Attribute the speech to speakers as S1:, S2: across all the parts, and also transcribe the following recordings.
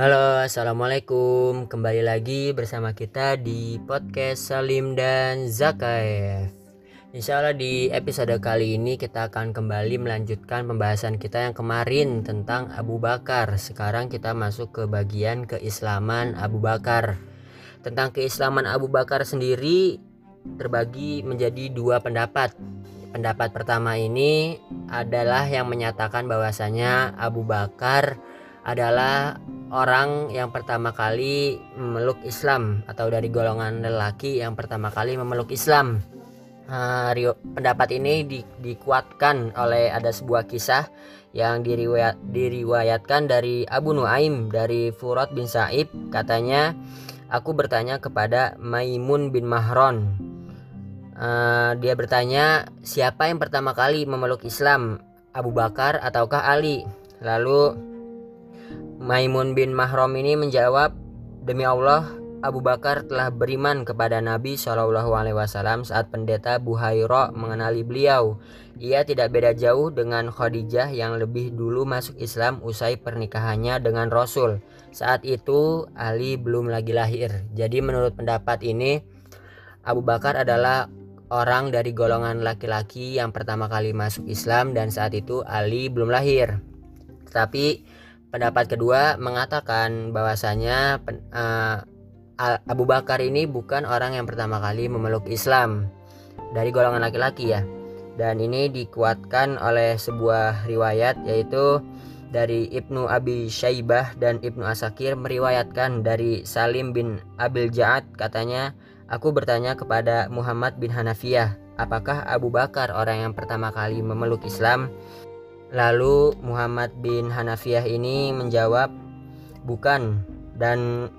S1: Halo, assalamualaikum. Kembali lagi bersama kita di podcast Salim dan Zakaev. Insya Allah di episode kali ini kita akan kembali melanjutkan pembahasan kita yang kemarin tentang Abu Bakar. Sekarang kita masuk ke bagian keislaman Abu Bakar. Tentang keislaman Abu Bakar sendiri terbagi menjadi dua pendapat. Pendapat pertama ini adalah yang menyatakan bahwasanya Abu Bakar adalah orang yang pertama kali memeluk Islam atau dari golongan lelaki yang pertama kali memeluk Islam. Uh, pendapat ini di, dikuatkan oleh ada sebuah kisah yang diriwayat, diriwayatkan dari Abu Nuaim dari Furat bin Sa'ib. Katanya aku bertanya kepada Maimun bin Mahron. Uh, dia bertanya siapa yang pertama kali memeluk Islam? Abu Bakar ataukah Ali? Lalu Maimun bin Mahrom ini menjawab demi Allah Abu Bakar telah beriman kepada Nabi Shallallahu Alaihi Wasallam saat pendeta Buhairo mengenali beliau. Ia tidak beda jauh dengan Khadijah yang lebih dulu masuk Islam usai pernikahannya dengan Rasul. Saat itu Ali belum lagi lahir. Jadi menurut pendapat ini Abu Bakar adalah orang dari golongan laki-laki yang pertama kali masuk Islam dan saat itu Ali belum lahir. Tapi pendapat kedua mengatakan bahwasanya uh, Abu Bakar ini bukan orang yang pertama kali memeluk Islam. Dari golongan laki-laki ya. Dan ini dikuatkan oleh sebuah riwayat yaitu dari Ibnu Abi Syaibah dan Ibnu Asakir meriwayatkan dari Salim bin Abil Ja'ad. Katanya Aku bertanya kepada Muhammad bin Hanafiyah apakah Abu Bakar orang yang pertama kali memeluk Islam Lalu Muhammad bin Hanafiyah ini menjawab bukan dan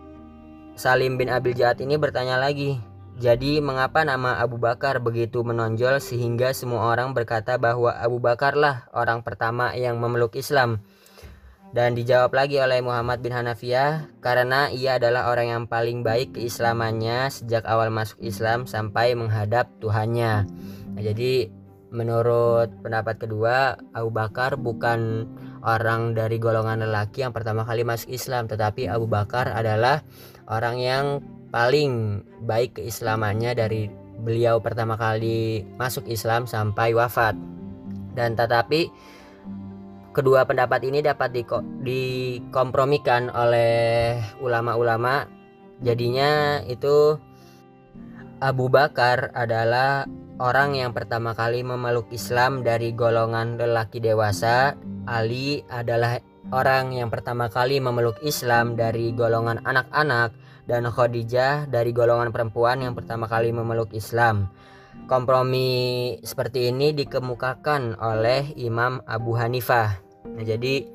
S1: Salim bin Abil Ja'ad ini bertanya lagi, jadi mengapa nama Abu Bakar begitu menonjol sehingga semua orang berkata bahwa Abu Bakar lah orang pertama yang memeluk Islam? Dan dijawab lagi oleh Muhammad bin Hanafiyah karena ia adalah orang yang paling baik keislamannya sejak awal masuk Islam sampai menghadap Tuhannya. Nah, jadi menurut pendapat kedua Abu Bakar bukan orang dari golongan lelaki yang pertama kali masuk Islam tetapi Abu Bakar adalah orang yang paling baik keislamannya dari beliau pertama kali masuk Islam sampai wafat. Dan tetapi kedua pendapat ini dapat dikompromikan oleh ulama-ulama. Jadinya itu Abu Bakar adalah orang yang pertama kali memeluk Islam dari golongan lelaki dewasa. Ali adalah orang yang pertama kali memeluk Islam dari golongan anak-anak dan Khadijah dari golongan perempuan yang pertama kali memeluk Islam. Kompromi seperti ini dikemukakan oleh Imam Abu Hanifah. Nah, jadi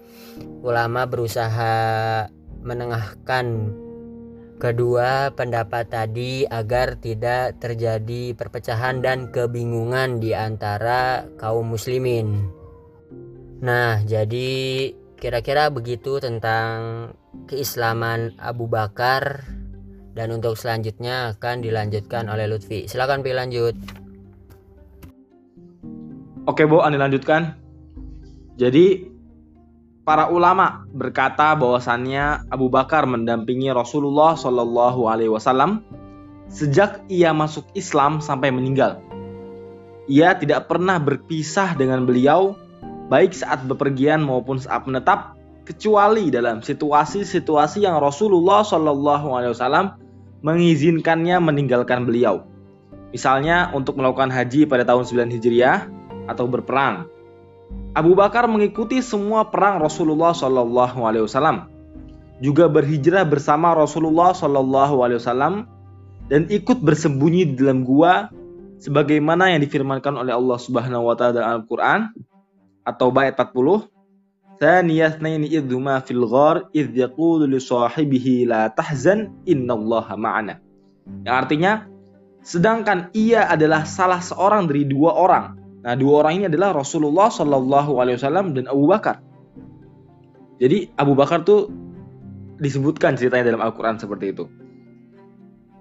S1: ulama berusaha menengahkan kedua pendapat tadi agar tidak terjadi perpecahan dan kebingungan di antara kaum muslimin. Nah, jadi Kira-kira begitu tentang keislaman Abu Bakar dan untuk selanjutnya akan dilanjutkan oleh Lutfi. Silakan pilih lanjut.
S2: Oke, Bu, Anda lanjutkan. Jadi para ulama berkata bahwasannya Abu Bakar mendampingi Rasulullah Shallallahu alaihi wasallam sejak ia masuk Islam sampai meninggal. Ia tidak pernah berpisah dengan beliau baik saat bepergian maupun saat menetap, kecuali dalam situasi-situasi yang Rasulullah Shallallahu Alaihi Wasallam mengizinkannya meninggalkan beliau. Misalnya untuk melakukan haji pada tahun 9 Hijriah atau berperang. Abu Bakar mengikuti semua perang Rasulullah Wasallam, juga berhijrah bersama Rasulullah Wasallam dan ikut bersembunyi di dalam gua sebagaimana yang difirmankan oleh Allah Subhanahu wa taala dalam Al-Qur'an atau bait 40 Thaniyatnaini idhuma fil ghar idh yaqulu li sahibihi la tahzan innallaha ma'ana. Yang artinya sedangkan ia adalah salah seorang dari dua orang. Nah, dua orang ini adalah Rasulullah Shallallahu alaihi wasallam dan Abu Bakar. Jadi Abu Bakar tuh disebutkan ceritanya dalam Al-Qur'an seperti itu.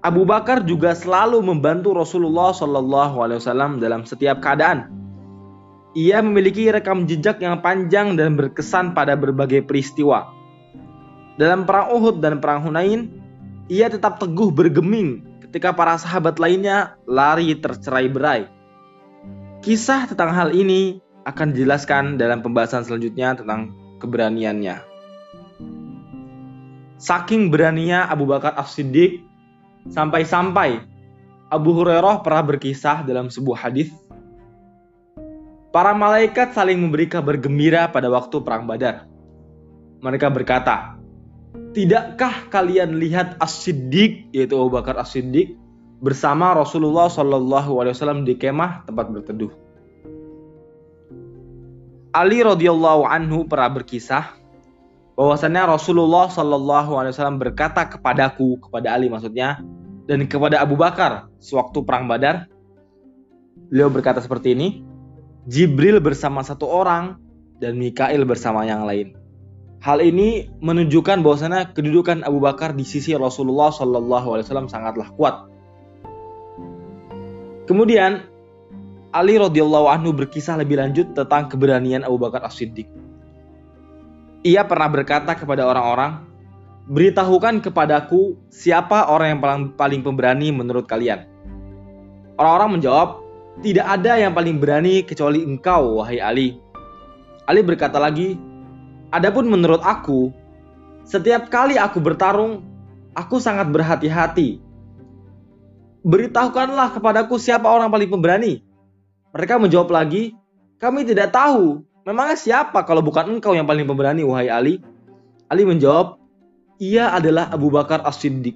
S2: Abu Bakar juga selalu membantu Rasulullah Shallallahu alaihi wasallam dalam setiap keadaan ia memiliki rekam jejak yang panjang dan berkesan pada berbagai peristiwa. Dalam perang Uhud dan perang Hunain, ia tetap teguh bergeming ketika para sahabat lainnya lari tercerai-berai. Kisah tentang hal ini akan dijelaskan dalam pembahasan selanjutnya tentang keberaniannya. Saking beraninya Abu Bakar As-Siddiq sampai-sampai Abu Hurairah pernah berkisah dalam sebuah hadis Para malaikat saling memberi kabar gembira pada waktu perang Badar. Mereka berkata, Tidakkah kalian lihat As-Siddiq yaitu Abu Bakar As-Siddiq bersama Rasulullah Wasallam di kemah tempat berteduh? Ali radhiyallahu anhu pernah berkisah bahwasannya Rasulullah Wasallam berkata kepadaku kepada Ali maksudnya dan kepada Abu Bakar sewaktu perang Badar. Beliau berkata seperti ini, Jibril bersama satu orang dan Mikail bersama yang lain. Hal ini menunjukkan bahwasanya kedudukan Abu Bakar di sisi Rasulullah Wasallam sangatlah kuat. Kemudian Ali radhiyallahu anhu berkisah lebih lanjut tentang keberanian Abu Bakar As-Siddiq. Ia pernah berkata kepada orang-orang, "Beritahukan kepadaku siapa orang yang paling, paling pemberani menurut kalian." Orang-orang menjawab, tidak ada yang paling berani kecuali engkau, wahai Ali. Ali berkata lagi, Adapun menurut aku, setiap kali aku bertarung, aku sangat berhati-hati. Beritahukanlah kepadaku siapa orang paling pemberani. Mereka menjawab lagi, kami tidak tahu. Memangnya siapa kalau bukan engkau yang paling pemberani, wahai Ali? Ali menjawab, ia adalah Abu Bakar As-Siddiq.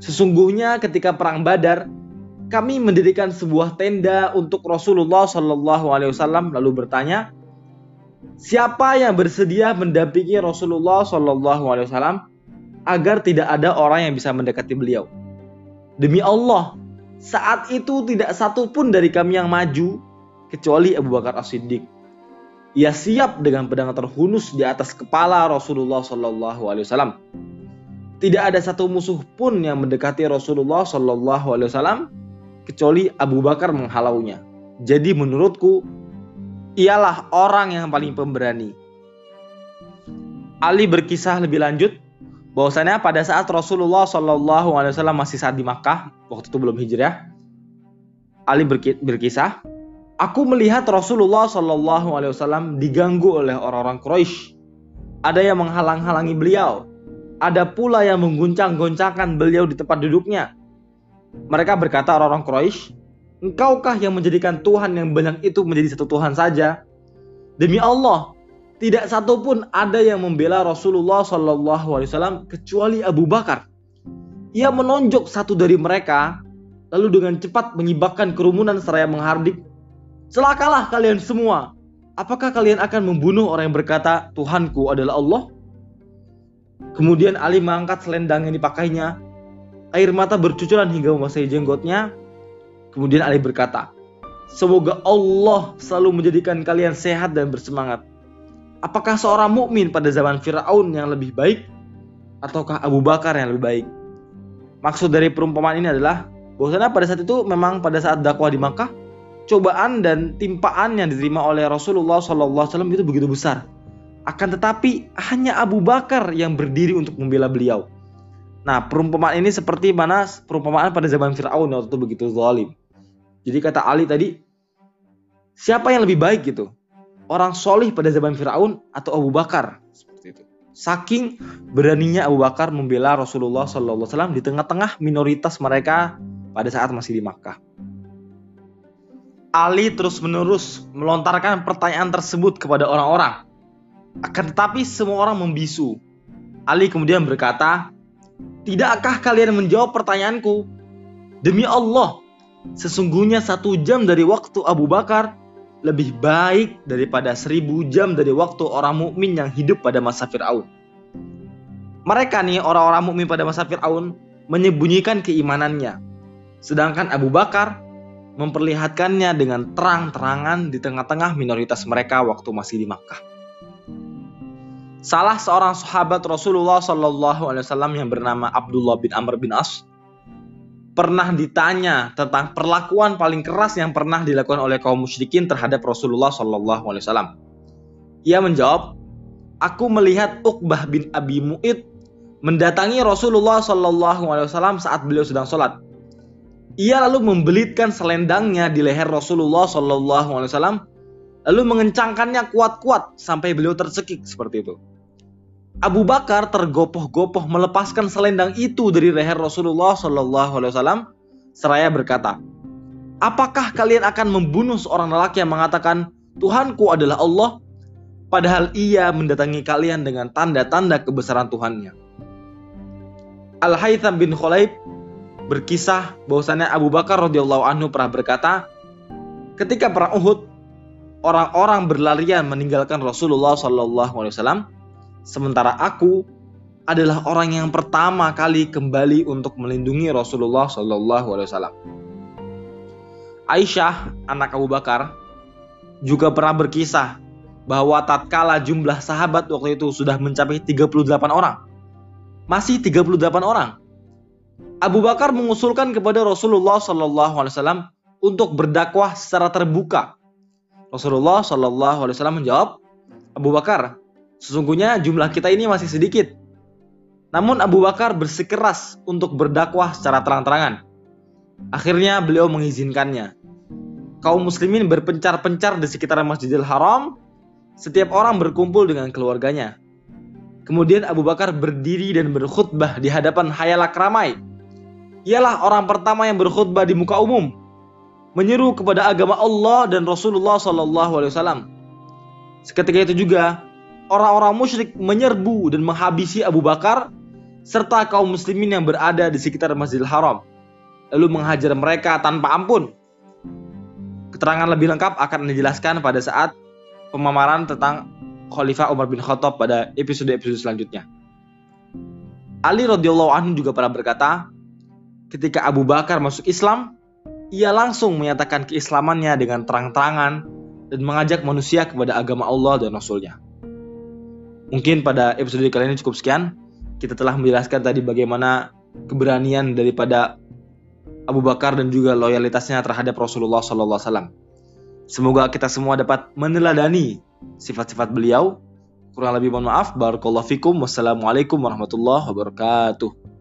S2: Sesungguhnya ketika perang Badar, kami mendirikan sebuah tenda untuk Rasulullah Shallallahu Alaihi Wasallam lalu bertanya, siapa yang bersedia mendampingi Rasulullah Shallallahu Alaihi Wasallam agar tidak ada orang yang bisa mendekati beliau. Demi Allah, saat itu tidak satu pun dari kami yang maju kecuali Abu Bakar As-Siddiq. Ia siap dengan pedang terhunus di atas kepala Rasulullah Shallallahu Alaihi Wasallam. Tidak ada satu musuh pun yang mendekati Rasulullah Shallallahu Alaihi Wasallam kecuali Abu Bakar menghalaunya. Jadi menurutku ialah orang yang paling pemberani. Ali berkisah lebih lanjut bahwasanya pada saat Rasulullah Wasallam masih saat di Makkah waktu itu belum hijrah, Ali berkisah, aku melihat Rasulullah Wasallam diganggu oleh orang-orang Quraisy. Ada yang menghalang-halangi beliau, ada pula yang mengguncang-goncangkan beliau di tempat duduknya. Mereka berkata orang-orang Quraisy, Engkaukah yang menjadikan Tuhan yang banyak itu menjadi satu Tuhan saja? Demi Allah, tidak satu pun ada yang membela Rasulullah Shallallahu Alaihi Wasallam kecuali Abu Bakar. Ia menonjok satu dari mereka, lalu dengan cepat menyebabkan kerumunan seraya menghardik. Celakalah kalian semua. Apakah kalian akan membunuh orang yang berkata Tuhanku adalah Allah? Kemudian Ali mengangkat selendang yang dipakainya Air mata bercucuran hingga membasahi jenggotnya. Kemudian Ali berkata, Semoga Allah selalu menjadikan kalian sehat dan bersemangat. Apakah seorang mukmin pada zaman Firaun yang lebih baik ataukah Abu Bakar yang lebih baik? Maksud dari perumpamaan ini adalah bahwasanya pada saat itu memang pada saat dakwah di Makkah cobaan dan timpaan yang diterima oleh Rasulullah SAW itu begitu besar. Akan tetapi hanya Abu Bakar yang berdiri untuk membela beliau. Nah, perumpamaan ini seperti mana perumpamaan pada zaman Firaun waktu itu begitu zalim. Jadi kata Ali tadi, siapa yang lebih baik gitu? Orang solih pada zaman Firaun atau Abu Bakar? Seperti itu. Saking beraninya Abu Bakar membela Rasulullah SAW di tengah-tengah minoritas mereka pada saat masih di Makkah. Ali terus-menerus melontarkan pertanyaan tersebut kepada orang-orang. Akan tetapi semua orang membisu. Ali kemudian berkata, Tidakkah kalian menjawab pertanyaanku? Demi Allah, sesungguhnya satu jam dari waktu Abu Bakar lebih baik daripada seribu jam dari waktu orang mukmin yang hidup pada masa Fir'aun. Mereka nih orang-orang mukmin pada masa Fir'aun menyembunyikan keimanannya. Sedangkan Abu Bakar memperlihatkannya dengan terang-terangan di tengah-tengah minoritas mereka waktu masih di Makkah. Salah seorang sahabat Rasulullah Wasallam yang bernama Abdullah bin Amr bin As pernah ditanya tentang perlakuan paling keras yang pernah dilakukan oleh kaum musyrikin terhadap Rasulullah Wasallam. Ia menjawab, Aku melihat Uqbah bin Abi Mu'id mendatangi Rasulullah Wasallam saat beliau sedang sholat. Ia lalu membelitkan selendangnya di leher Rasulullah Wasallam, lalu mengencangkannya kuat-kuat sampai beliau tercekik seperti itu. Abu Bakar tergopoh-gopoh melepaskan selendang itu dari leher Rasulullah Shallallahu Alaihi Wasallam, seraya berkata, Apakah kalian akan membunuh seorang lelaki yang mengatakan Tuhanku adalah Allah, padahal ia mendatangi kalian dengan tanda-tanda kebesaran Tuhannya? Al-Haytham bin Khulaib berkisah bahwasannya Abu Bakar radhiyallahu anhu pernah berkata, ketika perang Uhud, orang-orang berlarian meninggalkan Rasulullah Shallallahu alaihi wasallam, sementara aku adalah orang yang pertama kali kembali untuk melindungi Rasulullah Shallallahu alaihi wasallam. Aisyah, anak Abu Bakar, juga pernah berkisah bahwa tatkala jumlah sahabat waktu itu sudah mencapai 38 orang, masih 38 orang. Abu Bakar mengusulkan kepada Rasulullah Shallallahu Alaihi Wasallam untuk berdakwah secara terbuka. Rasulullah Shallallahu Alaihi Wasallam menjawab, Abu Bakar, sesungguhnya jumlah kita ini masih sedikit. Namun Abu Bakar bersikeras untuk berdakwah secara terang-terangan. Akhirnya beliau mengizinkannya. Kaum muslimin berpencar-pencar di sekitar Masjidil Haram. Setiap orang berkumpul dengan keluarganya. Kemudian Abu Bakar berdiri dan berkhutbah di hadapan hayalak ramai. Ialah orang pertama yang berkhutbah di muka umum, menyeru kepada agama Allah dan Rasulullah Wasallam. Seketika itu juga orang-orang musyrik menyerbu dan menghabisi Abu Bakar serta kaum muslimin yang berada di sekitar Masjidil Haram, lalu menghajar mereka tanpa ampun. Keterangan lebih lengkap akan dijelaskan pada saat pemaparan tentang Khalifah Umar bin Khattab pada episode-episode selanjutnya. Ali radhiyallahu anhu juga pernah berkata, ketika Abu Bakar masuk Islam, ia langsung menyatakan keislamannya dengan terang-terangan dan mengajak manusia kepada agama Allah dan Rasulnya. Mungkin pada episode kali ini cukup sekian. Kita telah menjelaskan tadi bagaimana keberanian daripada Abu Bakar dan juga loyalitasnya terhadap Rasulullah SAW. Semoga kita semua dapat meneladani sifat-sifat beliau. Kurang lebih mohon maaf. Barakallahu fikum. Wassalamualaikum warahmatullahi wabarakatuh.